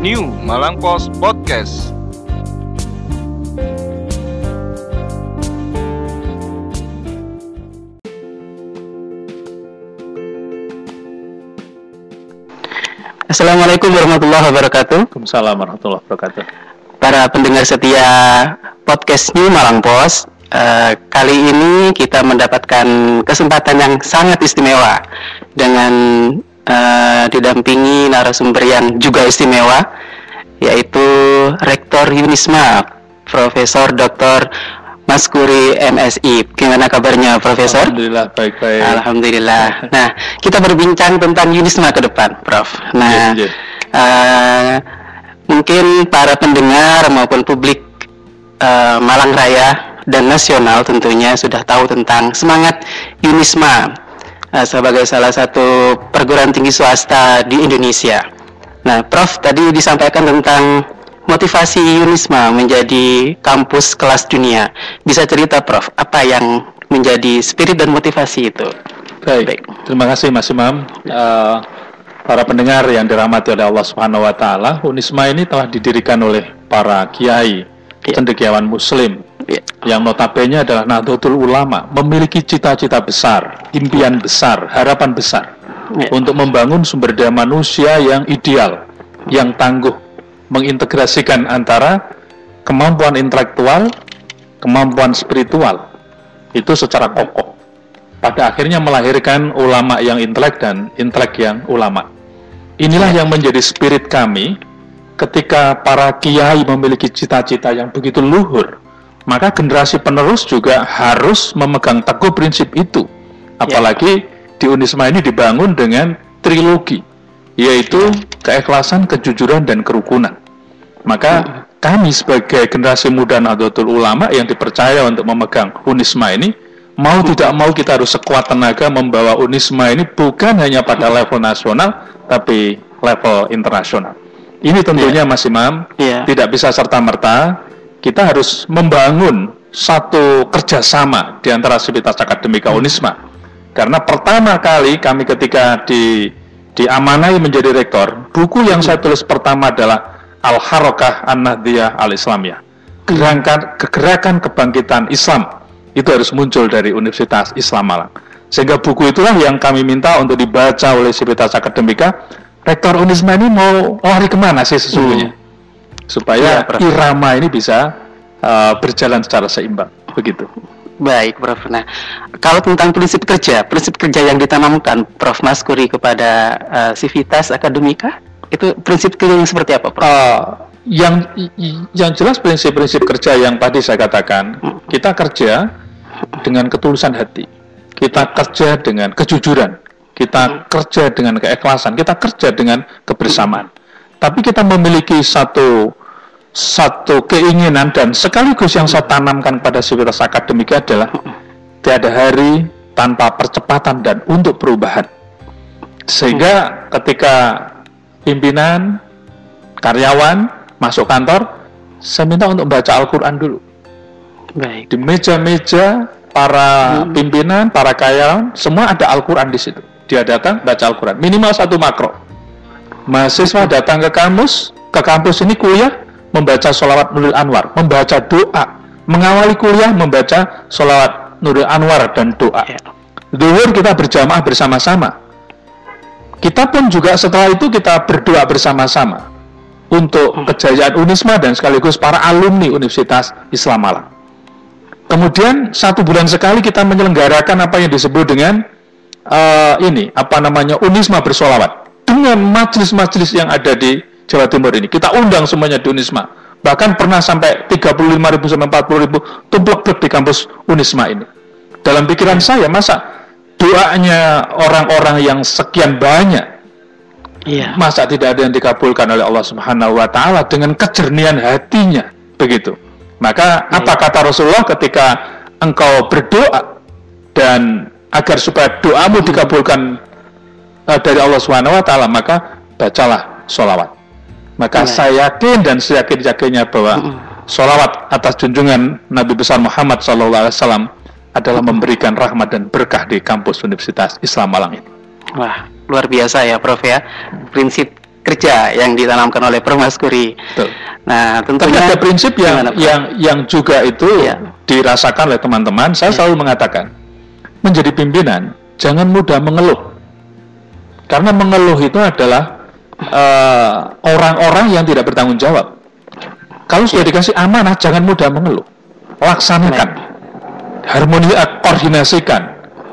New Malang Post Podcast. Assalamualaikum warahmatullahi wabarakatuh. Waalaikumsalam warahmatullahi wabarakatuh. Para pendengar setia podcast New Malang Post, eh, kali ini kita mendapatkan kesempatan yang sangat istimewa dengan eh, didampingi narasumber yang juga istimewa, yaitu Rektor Yunisma, Profesor Dr. Maskuri MSI. Gimana kabarnya, Profesor? Alhamdulillah baik-baik. Alhamdulillah. Nah, kita berbincang tentang Yunisma ke depan, Prof. Nah, Iya, iya. eh, mungkin para pendengar maupun publik eh, Malang Raya dan nasional tentunya sudah tahu tentang semangat Yunisma eh, sebagai salah satu perguruan tinggi swasta di Indonesia. Nah, Prof tadi disampaikan tentang motivasi Yunisma menjadi kampus kelas dunia. Bisa cerita, Prof, apa yang menjadi spirit dan motivasi itu? Baik. Terima kasih Mas Imam. Eh, para pendengar yang dirahmati oleh Allah Subhanahu wa taala, Unisma ini telah didirikan oleh para kiai, Iya. cendekiawan muslim Ya. yang notabene adalah Nahdlatul Ulama, memiliki cita-cita besar, impian besar, harapan besar Ya. untuk membangun sumber daya manusia yang ideal, yang tangguh, mengintegrasikan antara kemampuan intelektual, kemampuan spiritual itu secara kokoh. Pada akhirnya melahirkan ulama yang intelek dan intelek yang ulama. Inilah yang menjadi spirit kami ketika para kiai memiliki cita-cita yang begitu luhur, maka generasi penerus juga harus memegang teguh prinsip itu. Apalagi di Unisma ini dibangun dengan trilogi, yaitu keikhlasan, kejujuran, dan kerukunan. Maka kami sebagai generasi muda Nahdlatul Ulama yang dipercaya untuk memegang Unisma ini, mau tidak mau kita harus sekuat tenaga membawa Unisma ini bukan hanya pada level nasional, tapi level internasional. Ini tentunya Mas Imam Iya. tidak bisa serta merta. Kita harus membangun satu kerjasama di antara Sivitas Akademika Unisma. Karena pertama kali kami ketika di diamanai menjadi rektor, buku yang saya tulis pertama adalah Al Harokah An Nahdiyah Al Islamiyah. Gerakan kegerakan kebangkitan Islam itu harus muncul dari Universitas Islam Malang. Sehingga buku itulah yang kami minta untuk dibaca oleh Sivitas Akademika. Rektor Unisma ini mau lari ke mana sih sesungguhnya? Supaya Prof. irama ini bisa uh, berjalan secara seimbang. Begitu. Baik, Prof. Nah, kalau tentang prinsip kerja, prinsip kerja yang ditanamkan Prof. Maskuri kepada eh, Sivitas Akademika, itu prinsip kerja yang seperti apa, Prof? Uh, yang yang jelas prinsip-prinsip kerja yang tadi saya katakan, kita kerja dengan ketulusan hati, kita kerja dengan kejujuran, kita kerja dengan keikhlasan, kita kerja dengan kebersamaan. Tapi kita memiliki satu satu keinginan dan sekaligus yang saya tanamkan pada sivitas akademika adalah tiada hari tanpa percepatan dan untuk perubahan. Sehingga ketika pimpinan, karyawan masuk kantor, saya minta untuk baca Al-Quran dulu. Baik. Di meja-meja para pimpinan, para karyawan, semua ada Al-Quran di situ. Dia datang baca Al-Quran, minimal satu makro. Mahasiswa datang ke kampus, ke kampus ini kuliah, membaca sholawat Nurul Anwar, membaca doa, mengawali kuliah membaca sholawat Nurul Anwar dan doa. Ya. Zuhur kita berjamaah bersama-sama. Kita pun juga setelah itu kita berdoa bersama-sama untuk kejayaan Unisma dan sekaligus para alumni Universitas Islam Malang. Kemudian satu bulan sekali kita menyelenggarakan apa yang disebut dengan eh, ini apa namanya Unisma bersolawat dengan majelis-majelis yang ada di Jawa Timur ini. Kita undang semuanya di Unisma. Bahkan pernah sampai 35.000 sampai 40.000 tumplek di kampus Unisma ini. Dalam pikiran saya masa doanya orang-orang yang sekian banyak Iya. masa tidak ada yang dikabulkan oleh Allah Subhanahu wa taala dengan kejernihan hatinya begitu maka apa kata Rasulullah ketika engkau berdoa dan agar supaya doamu dikabulkan eh, dari Allah Subhanahu wa taala maka bacalah sholawat maka Iya. saya yakin dan seyakin yakinnya bahwa sholawat atas junjungan Nabi besar Muhammad SAW adalah memberikan rahmat dan berkah di kampus Universitas Islam Malang ini. Wah, luar biasa ya, Prof ya. Prinsip kerja yang ditanamkan oleh Prof Maskuri. Betul. Nah, Tapi tentunya ada prinsip yang Gimana, Prof? yang yang juga itu Iya. dirasakan oleh teman-teman. Saya Iya. selalu mengatakan menjadi pimpinan jangan mudah mengeluh. Karena mengeluh itu adalah eh, orang-orang yang tidak bertanggung jawab. Kalau sudah dikasih amanah jangan mudah mengeluh. Laksanakan. Harmoni koordinasikan,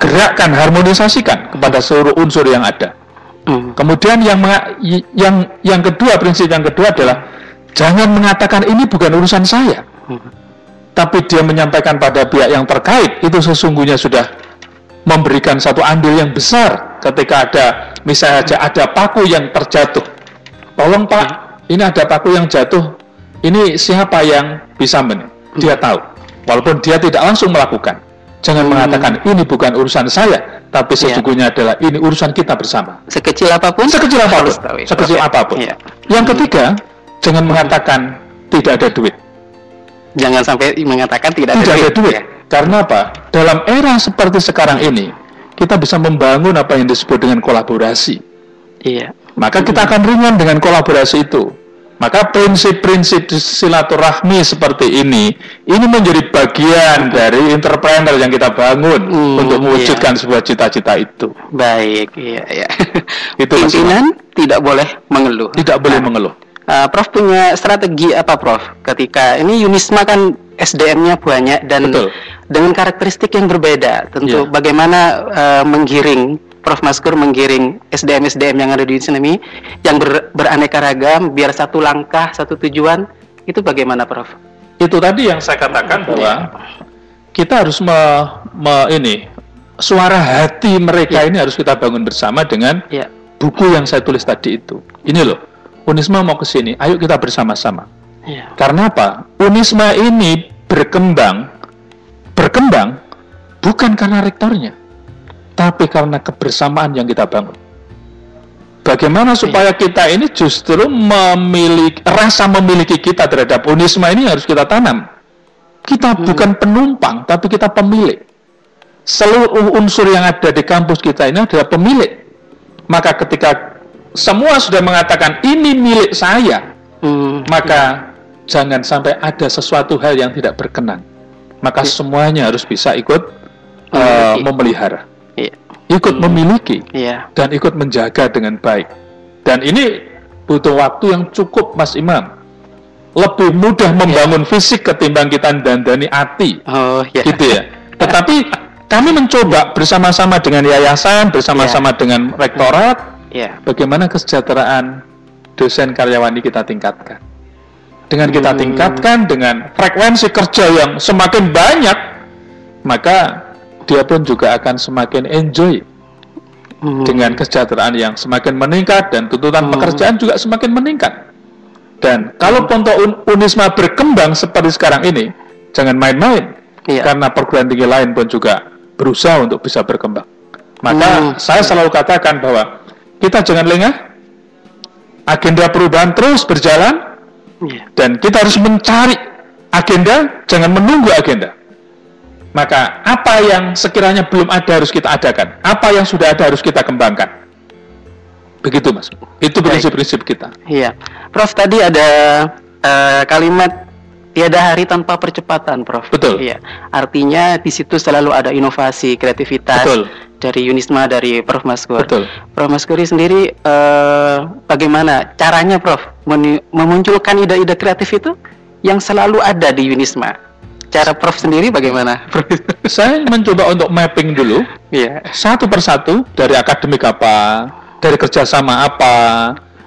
gerakkan, harmonisasikan kepada seluruh unsur yang ada. Hmm, Kemudian yang yang yang kedua prinsip yang kedua adalah jangan mengatakan ini bukan urusan saya. Tapi dia menyampaikan pada pihak yang terkait itu sesungguhnya sudah memberikan satu andil yang besar ketika ada misalnya saja ada paku yang terjatuh. Tolong Pak, ini ada paku yang jatuh. Ini siapa yang bisa men? Dia tahu. Walaupun dia tidak langsung melakukan. Jangan mengatakan ini bukan urusan saya, tapi Iya. sesungguhnya adalah ini urusan kita bersama. sekecil apa pun Sekecil apa pun, harus tahu ya, sekecil ya. apa pun. Iya. Yang ketiga, jangan mengatakan tidak ada duit. Jangan sampai mengatakan tidak, Tidak ada duit. Ya. Karena apa? Dalam era seperti sekarang ini, kita bisa membangun apa yang disebut dengan kolaborasi. Iya. Maka kita akan ringan dengan kolaborasi itu. Maka prinsip-prinsip silaturahmi seperti ini, ini menjadi bagian dari entrepreneur yang kita bangun Hmm, untuk iya. mewujudkan sebuah cita-cita itu. Baik, iya, iya. Itu, Pimpinan tidak boleh mengeluh. Tidak boleh Nah, mengeluh. Uh, Prof punya strategi apa Prof ketika ini Yunisma kan SDM-nya banyak dan Betul. Dengan karakteristik yang berbeda tentu Iya. bagaimana uh, menggiring Prof Maskur menggiring SDM SDM yang ada di sini yang ber- beraneka ragam biar satu langkah satu tujuan itu bagaimana Prof? itu tadi yang saya katakan bahwa kita harus me, me- ini suara hati mereka ini harus kita bangun bersama dengan Ya. buku yang saya tulis tadi itu. Ini loh, Unisma mau ke sini, ayo kita bersama-sama. Ya. Karena apa? Unisma ini berkembang, berkembang bukan karena rektornya, tapi karena kebersamaan yang kita bangun. Bagaimana supaya kita ini justru memiliki rasa memiliki kita terhadap Unisma ini harus kita tanam. Kita bukan penumpang, tapi kita pemilik. Seluruh unsur yang ada di kampus kita ini adalah pemilik. Maka ketika semua sudah mengatakan ini milik saya, Hmm, maka jangan sampai ada sesuatu hal yang tidak berkenan. Maka semuanya harus bisa ikut uh, memelihara, Iya. ikut memiliki Iya. dan ikut menjaga dengan baik. Dan ini butuh waktu yang cukup, Mas Imam. Lebih mudah membangun fisik ketimbang kita dandani hati, Oh, ya. gitu ya. Tetapi kami mencoba bersama-sama dengan yayasan, bersama-sama dengan rektorat, Iya. bagaimana kesejahteraan dosen karyawan ini kita tingkatkan. Dengan kita Hmm. tingkatkan dengan frekuensi kerja yang semakin banyak, maka dia pun juga akan semakin enjoy Hmm. dengan kesejahteraan yang semakin meningkat dan tuntutan Hmm. pekerjaan juga semakin meningkat. Dan kalau Ponto Un- Unisma berkembang seperti sekarang ini, jangan main-main. Iya. Karena perguruan tinggi lain pun juga berusaha untuk bisa berkembang. Maka Hmm. saya selalu katakan bahwa kita jangan lengah, agenda perubahan terus berjalan. Dan kita harus mencari agenda, jangan menunggu agenda. Maka apa yang sekiranya belum ada harus kita adakan, apa yang sudah ada harus kita kembangkan. Begitu mas, itu prinsip-prinsip kita. Iya, Prof tadi ada eh, kalimat tiada hari tanpa percepatan, Prof. Betul. Iya, artinya di situ selalu ada inovasi, kreativitas Betul. Dari Yunisma, dari Prof Maskur. Betul. Prof Maskuri sendiri eh, bagaimana caranya, Prof, memunculkan ide-ide kreatif itu yang selalu ada di Yunisma? Cara Prof sendiri bagaimana? Prof? Saya mencoba untuk mapping dulu Iya. satu persatu dari akademik apa, dari kerjasama apa,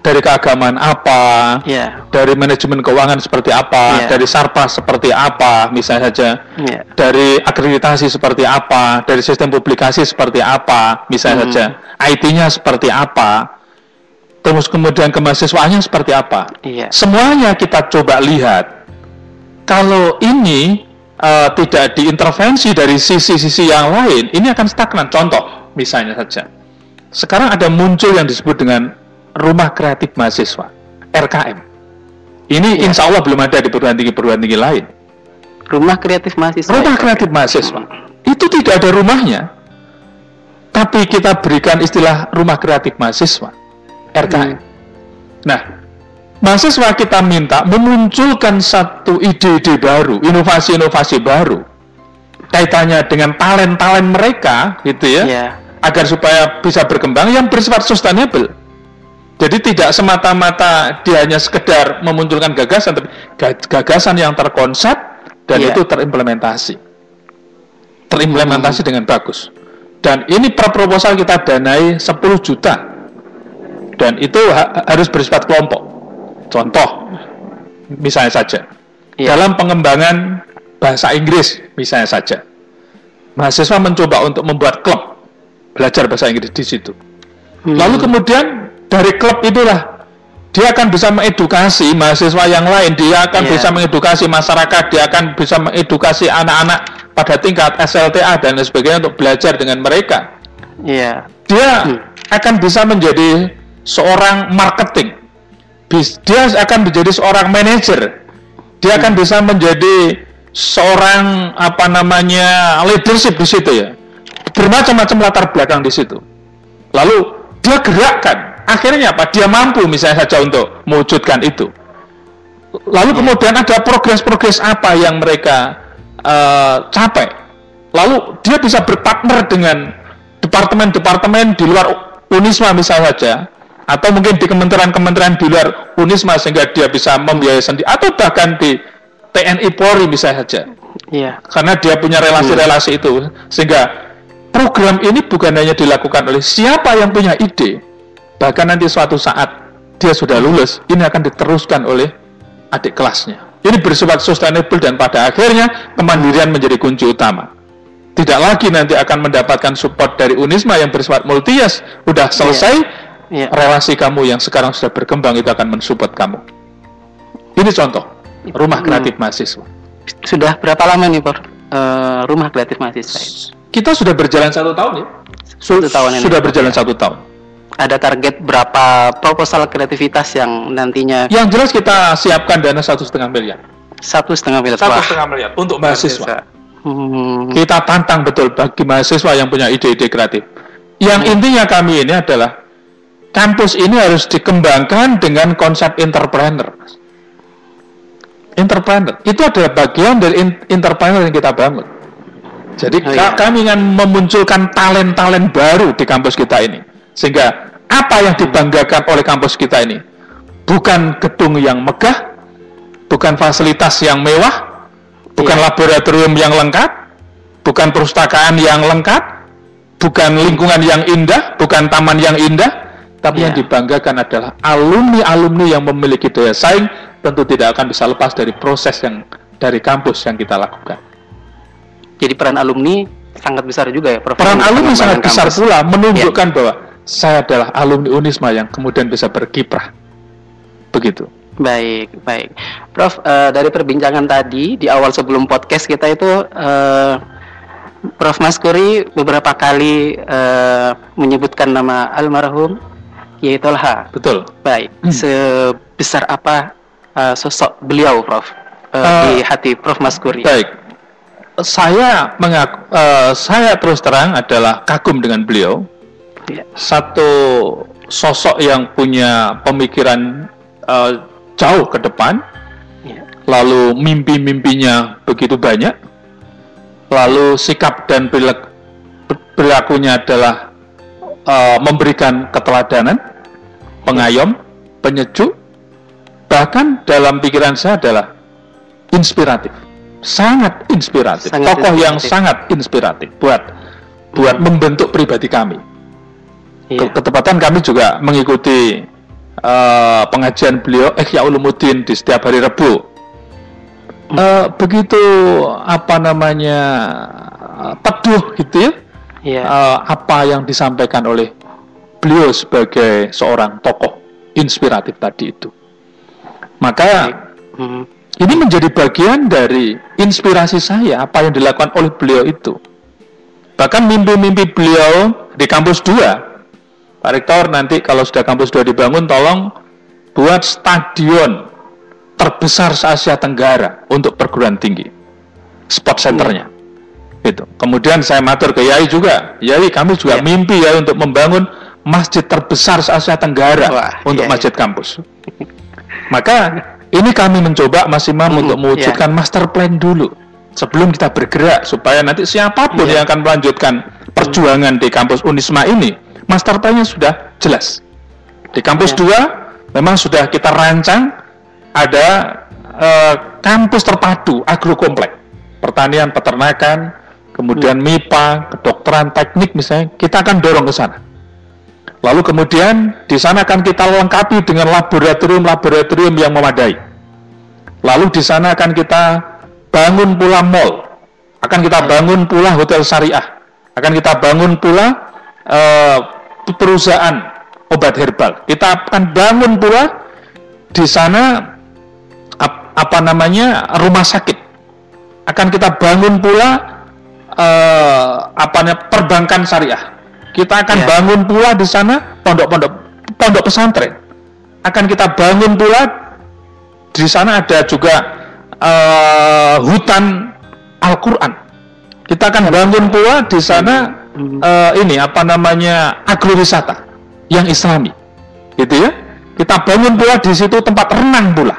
dari keagamaan apa, Iya. dari manajemen keuangan seperti apa, Iya. dari sarpa seperti apa, misalnya saja. Iya. dari akreditasi seperti apa, dari sistem publikasi seperti apa, misalnya Hmm. saja, IT-nya seperti apa, terus kemudian kemahasiswaannya seperti apa. Iya. Semuanya kita coba lihat. Kalau ini eh, tidak diintervensi dari sisi-sisi yang lain, ini akan stagnan. Contoh, misalnya saja, sekarang ada muncul yang disebut dengan Rumah Kreatif Mahasiswa, RKM. Ini Iya. insya Allah belum ada di perguruan tinggi-perguruan tinggi lain. Rumah kreatif mahasiswa. Rumah kreatif mahasiswa itu tidak ada rumahnya, tapi kita berikan istilah rumah kreatif mahasiswa RKM. Nah, mahasiswa kita minta memunculkan satu ide-ide baru, inovasi-inovasi baru kaitannya dengan talent-talent mereka gitu ya, Iya. agar supaya bisa berkembang yang bersifat sustainable. Jadi tidak semata-mata dia hanya sekedar memunculkan gagasan, tapi ga- gagasan yang terkonsep dan Iya. itu terimplementasi, terimplementasi dengan bagus. Dan ini per proposal kita danai 10 juta, dan itu ha- harus bersifat kelompok. Contoh, misalnya saja, Iya. dalam pengembangan bahasa Inggris, misalnya saja, mahasiswa mencoba untuk membuat klub belajar bahasa Inggris di situ. Hmm. Lalu kemudian dari klub itulah dia akan bisa mengedukasi mahasiswa yang lain, dia akan Iya. bisa mengedukasi masyarakat, dia akan bisa mengedukasi anak-anak pada tingkat SLTA dan lain sebagainya untuk belajar dengan mereka. Iya. Dia Hmm. akan bisa menjadi seorang marketing, dia akan menjadi seorang manajer, dia akan bisa menjadi seorang apa namanya leadership di situ ya, bermacam-macam latar belakang di situ. Lalu dia gerakkan, akhirnya apa? Dia mampu misalnya saja untuk mewujudkan itu. Lalu kemudian ada progres-progres apa yang mereka eh, capai. Lalu dia bisa berpartner dengan departemen-departemen di luar Unisma misalnya saja, atau mungkin di kementerian-kementerian di luar Unisma sehingga dia bisa membiayai sendiri, atau bahkan di TNI Polri misalnya saja Iya. karena dia punya relasi-relasi itu sehingga program ini bukan hanya dilakukan oleh siapa yang punya ide bahkan nanti suatu saat dia sudah lulus ini akan diteruskan oleh adik kelasnya ini bersifat sustainable dan pada akhirnya kemandirian menjadi kunci utama tidak lagi nanti akan mendapatkan support dari Unisma yang bersifat multias udah selesai Iya. relasi kamu yang sekarang sudah berkembang itu akan mensupport kamu ini contoh rumah Hmm. kreatif mahasiswa Sudah berapa lama nih, Por? Eh, rumah kreatif mahasiswa ini? kita sudah berjalan satu tahun ya Satu tahun ini. sudah berjalan satu tahun Ada target berapa proposal kreativitas yang nantinya yang jelas kita siapkan dana satu setengah miliar. Satu setengah miliar? satu setengah miliar untuk mahasiswa. Hmm, kita tantang betul bagi mahasiswa yang punya ide-ide kreatif. Yang intinya kami ini adalah kampus ini harus dikembangkan dengan konsep entrepreneur. Entrepreneur. Itu adalah bagian dari entrepreneur yang kita bangun. Jadi Oh, iya. kami ingin memunculkan talent-talent baru di kampus kita ini. Sehingga apa yang dibanggakan oleh kampus kita ini bukan gedung yang megah bukan fasilitas yang mewah bukan Iya. laboratorium yang lengkap bukan perpustakaan yang lengkap bukan lingkungan yang indah bukan taman yang indah tapi yang Iya. dibanggakan adalah alumni-alumni yang memiliki daya saing tentu tidak akan bisa lepas dari proses yang dari kampus yang kita lakukan. Jadi peran alumni sangat besar juga ya, Prof. Peran alumni sangat besar kampus. pula menunjukkan bahwa saya adalah alumni Unisma yang kemudian bisa berkiprah. Begitu. Baik, baik. Prof, eh, dari perbincangan tadi di awal sebelum podcast kita itu eh, Prof Maskuri beberapa kali eh, menyebutkan nama almarhum Kiai Tolha. Betul. Baik, Hmm. sebesar apa eh, sosok beliau, Prof, Eh, di hati Prof Maskuri? Baik. Saya mengaku, eh, saya terus terang adalah kagum dengan beliau. Ya. Satu sosok yang punya pemikiran eh, jauh ke depan, Ya. lalu mimpi-mimpinya begitu banyak, lalu sikap dan perilaku, perilakunya adalah eh, memberikan keteladanan, pengayom, penyejuk, bahkan dalam pikiran saya adalah inspiratif, sangat inspiratif, Sangat tokoh yang inspiratif. sangat inspiratif buat buat membentuk pribadi kami. Iya. Ke- Ketepatan kami juga mengikuti eh, pengajian beliau Ihya Ulumuddin di setiap hari Rebu. Eh, begitu apa namanya eh, teduh gitu ya, Iya. eh, apa yang disampaikan oleh beliau sebagai seorang tokoh inspiratif tadi itu. Maka Hmm. ini menjadi bagian dari inspirasi saya apa yang dilakukan oleh beliau itu. Bahkan mimpi-mimpi beliau di kampus 2. Pak Rektor nanti kalau sudah kampus 2 dibangun tolong buat stadion terbesar se-Asia Tenggara untuk perguruan tinggi. Sport centernya. Itu. Kemudian saya matur ke Yai juga. Yai kami juga Ya. mimpi ya untuk membangun masjid terbesar se-Asia Tenggara Wah, untuk iya, masjid kampus. Maka ini kami mencoba Mas Imam Hmm, untuk mewujudkan master plan dulu sebelum kita bergerak supaya nanti siapa pun Iya. yang akan melanjutkan perjuangan di kampus Unisma ini, master plan-nya sudah jelas. Di kampus. 2 memang sudah kita rancang ada eh, kampus terpadu agrokomplek, pertanian, peternakan, kemudian MIPA, kedokteran, teknik misalnya, kita akan dorong ke sana. Lalu kemudian di sana akan kita lengkapi dengan laboratorium-laboratorium yang memadai. Lalu di sana akan kita bangun pula mall, akan kita bangun pula hotel syariah, akan kita bangun pula eh, perusahaan obat herbal. Kita akan bangun pula di sana ap- apa namanya rumah sakit. Akan kita bangun pula eh, apa namanya perbankan syariah. Kita akan Ya. bangun pula di sana pondok-pondok pondok pesantren. Akan kita bangun pula di sana ada juga eh, hutan Al-Qur'an. Kita akan bangun pula di sana eh, ini apa namanya agrowisata yang Islami, gitu ya. Kita bangun pula di situ tempat renang pula,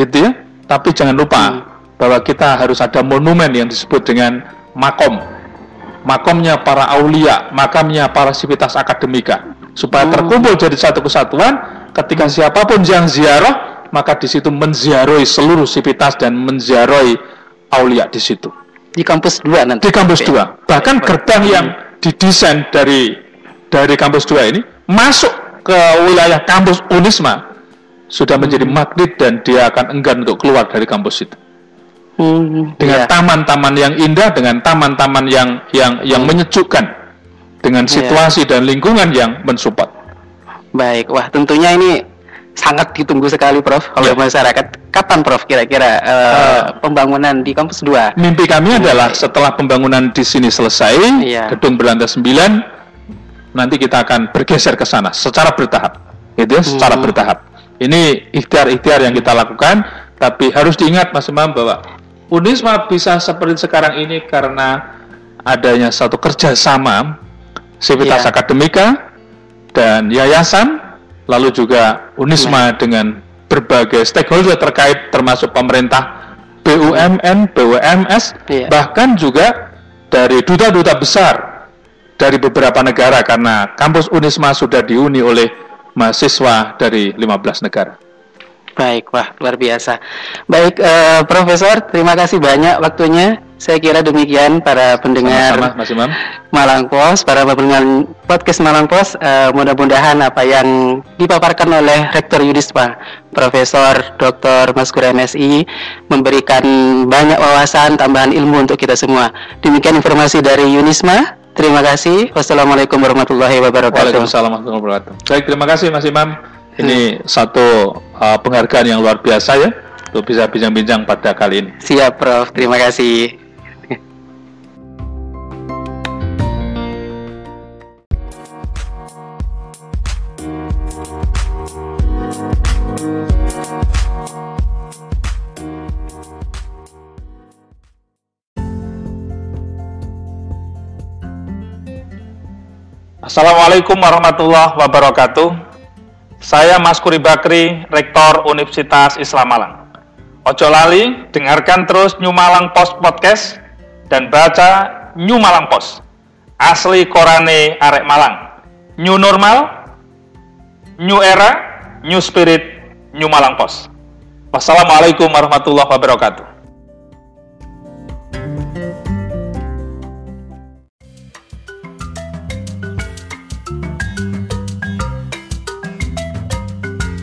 gitu ya. Tapi jangan lupa bahwa kita harus ada monumen yang disebut dengan makom, makomnya para aulia, makamnya para sivitas akademika, supaya Oh. terkumpul jadi satu kesatuan. Ketika siapa pun yang ziarah, maka di situ menziarahi seluruh sivitas dan menziarahi aulia di situ Di kampus 2 nanti. di kampus. 2. Bahkan gerbang yang didesain dari dari kampus 2 ini masuk ke wilayah kampus Unisma sudah menjadi magnet dan dia akan enggan untuk keluar dari kampus itu. Hmm, Dengan iya. taman-taman yang indah, dengan taman-taman yang yang yang menyejukkan, dengan Iya. situasi dan lingkungan yang mensupport. Baik, wah tentunya ini sangat ditunggu sekali Prof oleh Ya. masyarakat. Kapan Prof kira-kira eh, Eh. pembangunan di kampus 2? Mimpi kami adalah setelah pembangunan di sini selesai, Iya. gedung berlantai 9, nanti kita akan bergeser ke sana secara bertahap. Gitu ya, secara Hmm. bertahap. Ini ikhtiar-ikhtiar yang kita lakukan, tapi harus diingat Mas Imam bahwa Unisma bisa seperti sekarang ini karena adanya satu kerjasama Sivitas Iya. Akademika dan Yayasan, lalu juga Unisma dengan berbagai stakeholder terkait termasuk pemerintah BUMN, BUMS, Iya. bahkan juga dari duta-duta besar dari beberapa negara karena kampus Unisma sudah dihuni oleh mahasiswa dari 15 negara. Baik, wah luar biasa. Baik, eh, Profesor, terima kasih banyak waktunya. Saya kira demikian para pendengar Mas Imam. Malang Pos, para pendengar podcast Malang Pos. eh, mudah-mudahan apa yang dipaparkan oleh Rektor Yudisma, Profesor Dr. Maskur MSI, memberikan banyak wawasan, tambahan ilmu untuk kita semua. Demikian informasi dari Yunisma. Terima kasih. Wassalamualaikum warahmatullahi wabarakatuh. Waalaikumsalam warahmatullahi wabarakatuh. Baik, terima kasih Mas Imam. Ini satu uh, penghargaan yang luar biasa ya untuk bisa bincang-bincang pada kali ini. Siap, Prof. Terima kasih. Assalamualaikum warahmatullahi wabarakatuh. Saya Mas Kuri Bakri, Rektor Universitas Islam Malang. Ojo lali, dengarkan terus New Malang Post Podcast dan baca New Malang Post. Asli Korane Arek Malang. New Normal, New Era, New Spirit, New Malang Post. Wassalamualaikum warahmatullahi wabarakatuh.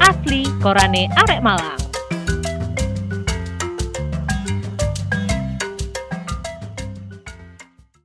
Asli Korane Arek Malang.